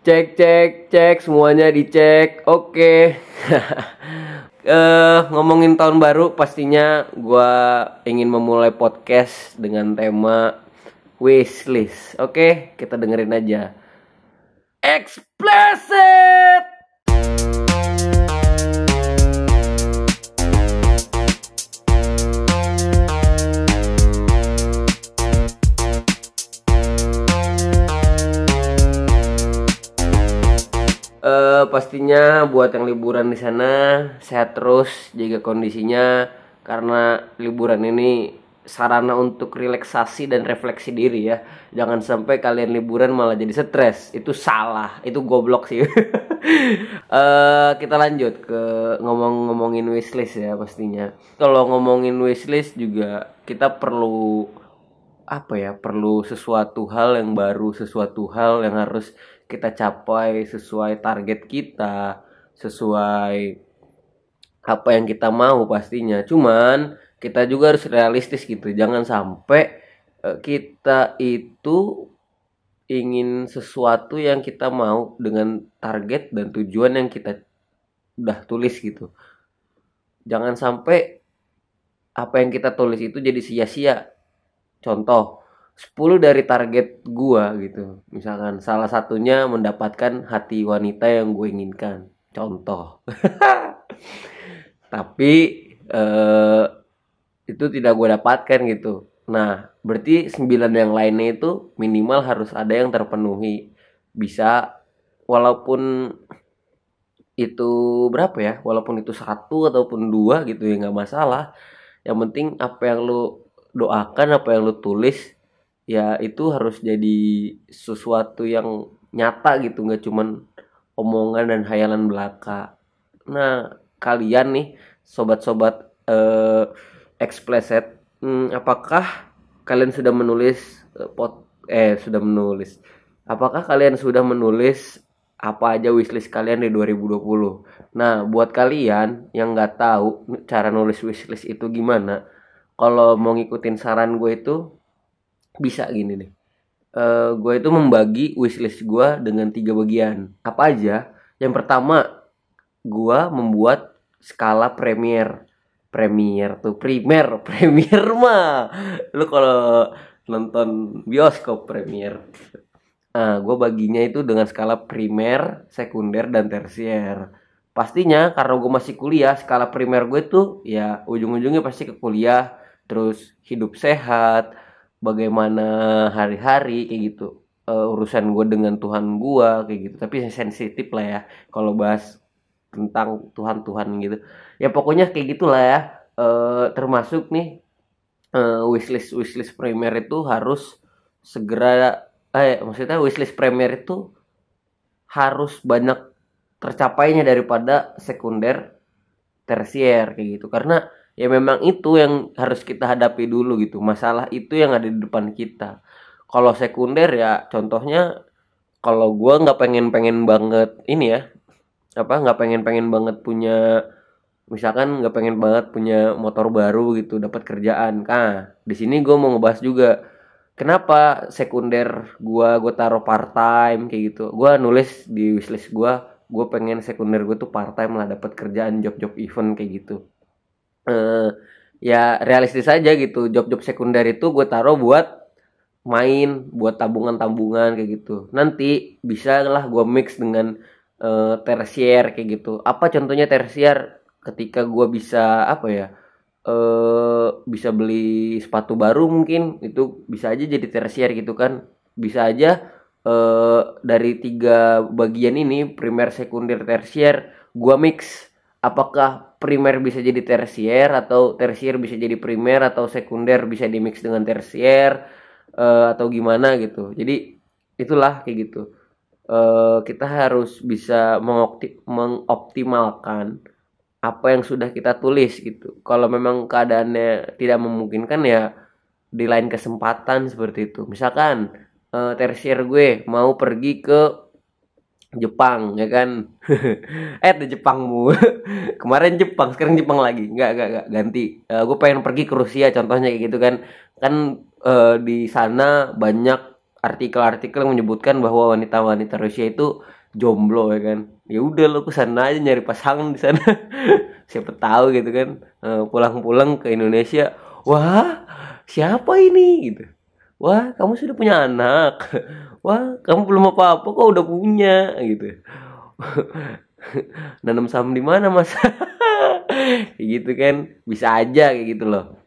Cek cek cek semuanya dicek. Oke. Eh ngomongin tahun baru pastinya gua ingin memulai podcast dengan tema wishlist. Oke, kita dengerin aja. Explicit. Pastinya buat yang liburan di sana sehat terus, jaga kondisinya karena liburan ini sarana untuk relaksasi dan refleksi diri ya. Jangan sampai kalian liburan malah jadi stres. Itu salah, itu goblok sih. Eh kita lanjut ke ngomong-ngomongin wishlist ya pastinya. Kalau ngomongin wishlist juga kita perlu apa ya perlu sesuatu hal yang baru sesuatu hal yang harus kita capai sesuai target kita sesuai apa yang kita mau pastinya. Cuman kita juga harus realistis gitu. Jangan sampai eh, kita itu ingin sesuatu yang kita mau dengan target dan tujuan yang kita udah tulis gitu. Jangan sampai apa yang kita tulis itu jadi sia-sia. Contoh 10 dari target gua gitu. Misalkan salah satunya mendapatkan hati wanita yang gue inginkan. Contoh. Tapi eh, itu tidak gue dapatkan gitu. Nah berarti 9 yang lainnya itu minimal harus ada yang terpenuhi. Bisa walaupun itu berapa ya? Walaupun itu satu ataupun dua gitu ya nggak masalah. Yang penting apa yang lu doakan apa yang lu tulis ya itu harus jadi sesuatu yang nyata gitu nggak cuman omongan dan hayalan belaka. Nah kalian nih sobat-sobat eh, explicit hmm, apakah kalian sudah menulis eh, pot eh sudah menulis? Apakah kalian sudah menulis apa aja wishlist kalian di 2020 nah buat kalian yang nggak tahu cara nulis wishlist itu gimana kalau mau ngikutin saran gue itu bisa gini nih. Eh gue itu membagi wishlist gue dengan tiga bagian. Apa aja? Yang pertama gue membuat skala premier. Premier tuh primer premier mah. Lu kalau nonton bioskop premier. Nah gue baginya itu dengan skala primer sekunder dan tersier. Pastinya karena gue masih kuliah skala primer gue tuh ya ujung-ujungnya pasti ke kuliah. Terus hidup sehat bagaimana hari-hari kayak gitu. Eh, urusan gue dengan Tuhan gue kayak gitu. Tapi sensitif lah ya kalau bahas tentang Tuhan Tuhan gitu. Ya pokoknya kayak gitulah ya. Eh, termasuk nih eh, wishlist wishlist primer itu harus segera eh maksudnya wishlist primer itu harus banyak tercapainya daripada sekunder tersier kayak gitu. Karena ya memang itu yang harus kita hadapi dulu gitu. Masalah itu yang ada di depan kita. Kalau sekunder ya contohnya kalau gua nggak pengen pengen banget ini ya apa nggak pengen pengen banget punya misalkan nggak pengen banget punya motor baru gitu dapat kerjaan. Nah di sini gue mau ngebahas juga kenapa sekunder gua gue taruh part time kayak gitu. Gua nulis di wishlist gua gue pengen sekunder gue tuh part time lah dapat kerjaan job-job event kayak gitu eh ya realistis aja gitu. Job-job sekunder itu gue taruh buat main buat tabungan-tabungan kayak gitu. Nanti bisa lah gue mix dengan eh, tersier kayak gitu. Apa contohnya tersier? Ketika gue bisa apa ya eh bisa beli sepatu baru mungkin itu bisa aja jadi tersier gitu kan. Bisa aja eh dari tiga bagian ini primer sekunder tersier gua mix apakah primer bisa jadi tersier atau tersier bisa jadi primer atau sekunder bisa dimix dengan tersier eh, atau gimana gitu. Jadi itulah kayak gitu. Eh, kita harus bisa mengopti- mengoptimalkan apa yang sudah kita tulis gitu. Kalau memang keadaannya tidak memungkinkan ya di lain kesempatan seperti itu. Misalkan eh, tersier gue mau pergi ke Jepang ya kan? Eh di Jepangmu. Kemarin Jepang sekarang Jepang lagi. Nggak nggak nggak. Ganti. Eh, gue pengen pergi ke Rusia contohnya kayak gitu kan. Kan eh, di sana banyak artikel-artikel yang menyebutkan bahwa wanita-wanita Rusia itu jomblo ya kan. Ya udah lo ke sana aja nyari pasangan di sana. Siapa tahu gitu kan. Eh, pulang-pulang ke Indonesia. Wah siapa ini? Gitu wah kamu sudah punya anak. Wah kamu belum apa-apa kok udah punya gitu. Nanam saham di mana mas? Kayak gitu kan bisa aja kayak gitu loh.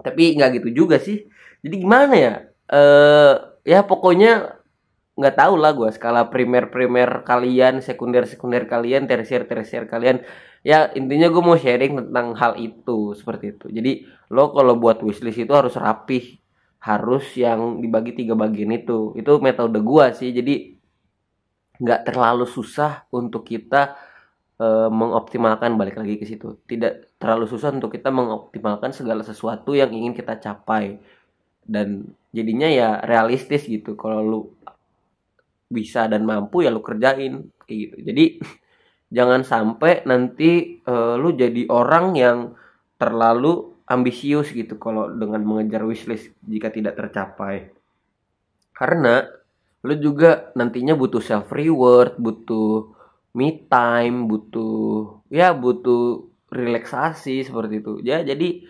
Tapi nggak gitu juga sih. Jadi gimana ya? Eh ya pokoknya nggak tahu lah gue skala primer primer kalian sekunder sekunder kalian tersier tersier kalian. Ya intinya gue mau sharing tentang hal itu seperti itu. Jadi lo kalau buat wishlist itu harus rapih harus yang dibagi tiga bagian itu. Itu metode gue sih. Jadi nggak terlalu susah untuk kita eh, mengoptimalkan. Balik lagi ke situ. Tidak terlalu susah untuk kita mengoptimalkan segala sesuatu yang ingin kita capai. Dan jadinya ya realistis gitu. Kalau lu bisa dan mampu ya lu kerjain. Kayak gitu. Jadi jangan sampai nanti eh, lu jadi orang yang terlalu ambisius gitu kalau dengan mengejar wishlist jika tidak tercapai. Karena lu juga nantinya butuh self reward butuh me time butuh ya butuh relaksasi seperti itu. Ya jadi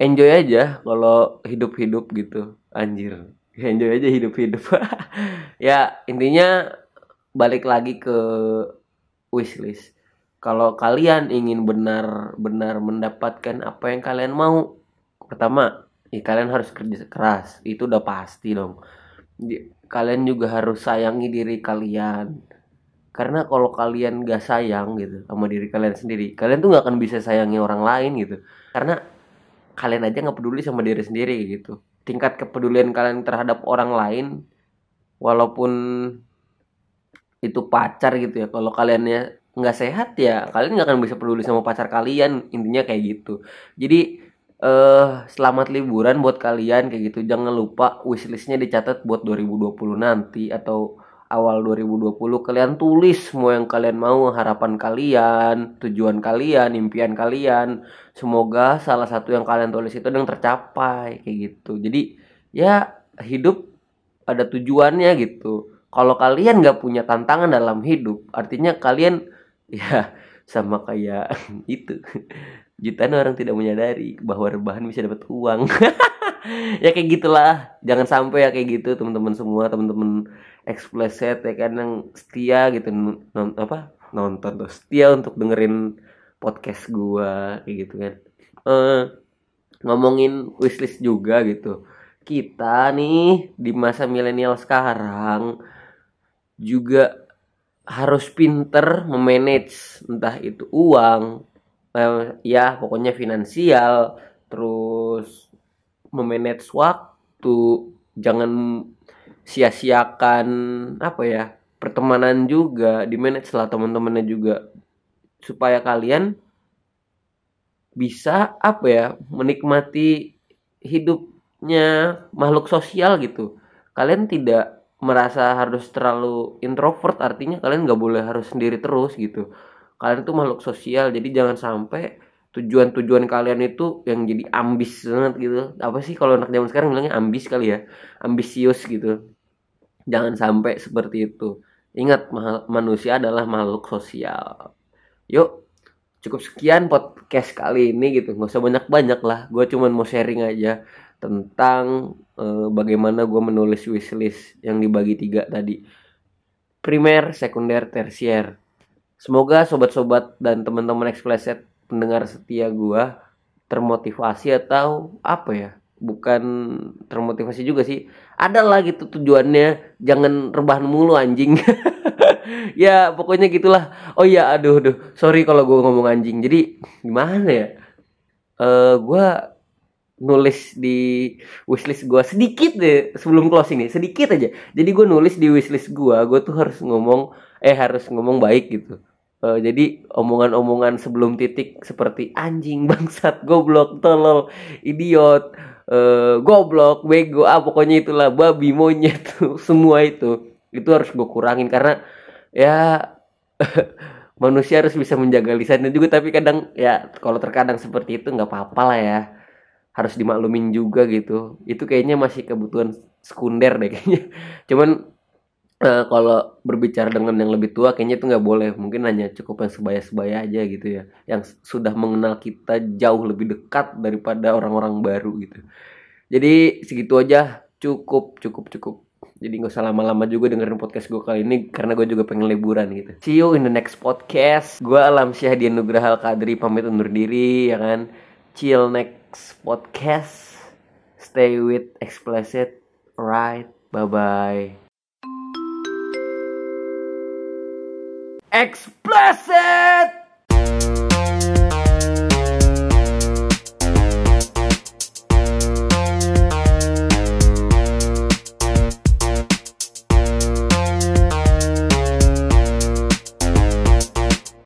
enjoy aja kalau hidup-hidup gitu. Anjir enjoy aja hidup-hidup. Ya intinya balik lagi ke wishlist kalau kalian ingin benar-benar mendapatkan apa yang kalian mau pertama ya kalian harus kerja keras. Itu udah pasti dong. Kalian juga harus sayangi diri kalian. Karena kalau kalian gak sayang gitu sama diri kalian sendiri kalian tuh nggak akan bisa sayangi orang lain gitu. Karena kalian aja nggak peduli sama diri sendiri gitu. Tingkat kepedulian kalian terhadap orang lain walaupun itu pacar gitu ya kalau kaliannya nggak sehat ya kalian nggak akan bisa peduli sama pacar kalian intinya kayak gitu. Jadi eh selamat liburan buat kalian kayak gitu. Jangan lupa wishlistnya dicatat buat 2020 nanti atau awal 2020 kalian tulis semua yang kalian mau harapan kalian tujuan kalian impian kalian. Semoga salah satu yang kalian tulis itu yang tercapai kayak gitu. Jadi ya hidup ada tujuannya gitu. Kalau kalian nggak punya tantangan dalam hidup artinya kalian ya sama kayak itu. Jutaan orang tidak menyadari bahwa rebahan bisa dapat uang. Ya kayak gitulah. Jangan sampai ya kayak gitu teman-teman semua teman-teman explicit ya kan yang setia gitu. Non, apa? Nonton tuh setia untuk dengerin podcast gua kayak gitu kan. Eh ngomongin wishlist juga gitu. Kita nih di masa milenial sekarang juga harus pinter memanage entah itu uang eh, ya pokoknya finansial terus memanage waktu jangan sia-siakan apa ya pertemanan juga di manage lah teman-temannya juga supaya kalian bisa apa ya menikmati hidupnya makhluk sosial gitu. Kalian tidak merasa harus terlalu introvert artinya kalian nggak boleh harus sendiri terus gitu. Kalian tuh makhluk sosial jadi jangan sampai tujuan-tujuan kalian itu yang jadi ambis banget gitu. Apa sih kalau anak zaman sekarang bilangnya ambis kali ya? Ambisius gitu. Jangan sampai seperti itu. Ingat ma- manusia adalah makhluk sosial. Yuk cukup sekian podcast kali ini gitu. Nggak usah banyak-banyak lah. Gue cuman mau sharing aja tentang eh, bagaimana gue menulis wishlist yang dibagi tiga tadi. Primer sekunder tersier. Semoga sobat-sobat dan teman-teman explicit pendengar setia gua termotivasi atau apa ya bukan termotivasi juga sih ada lah gitu tujuannya jangan rebahan mulu anjing. Ya pokoknya gitulah. Oh iya aduh aduh. Sorry kalau gua ngomong anjing. Jadi gimana ya? Eh gua nulis di wishlist gua sedikit deh sebelum closing nih sedikit aja. Jadi gue nulis di wishlist gua gue tuh harus ngomong eh harus ngomong baik gitu. Eh, jadi omongan-omongan sebelum titik seperti anjing bangsat goblok tolol idiot eh, goblok bego ah pokoknya itulah babi monyet semua itu. Itu harus gue kurangin karena ya manusia harus bisa menjaga lisannya juga tapi kadang ya kalau terkadang seperti itu nggak apa-apa lah ya harus dimaklumin juga gitu. Itu kayaknya masih kebutuhan sekunder deh kayaknya. Cuman uh, kalau berbicara dengan yang lebih tua kayaknya itu nggak boleh. Mungkin hanya cukup yang sebaya-sebaya aja gitu ya. Yang sudah mengenal kita jauh lebih dekat daripada orang-orang baru gitu. Jadi segitu aja. Cukup cukup cukup. Jadi nggak usah lama-lama juga dengerin podcast gue kali ini karena gue juga pengen liburan gitu. See you in the next podcast. Gue Alam Syahdi Nugraha Kadri pamit undur diri ya kan? Chill next podcast. Stay with explicit. Right. Bye bye explicit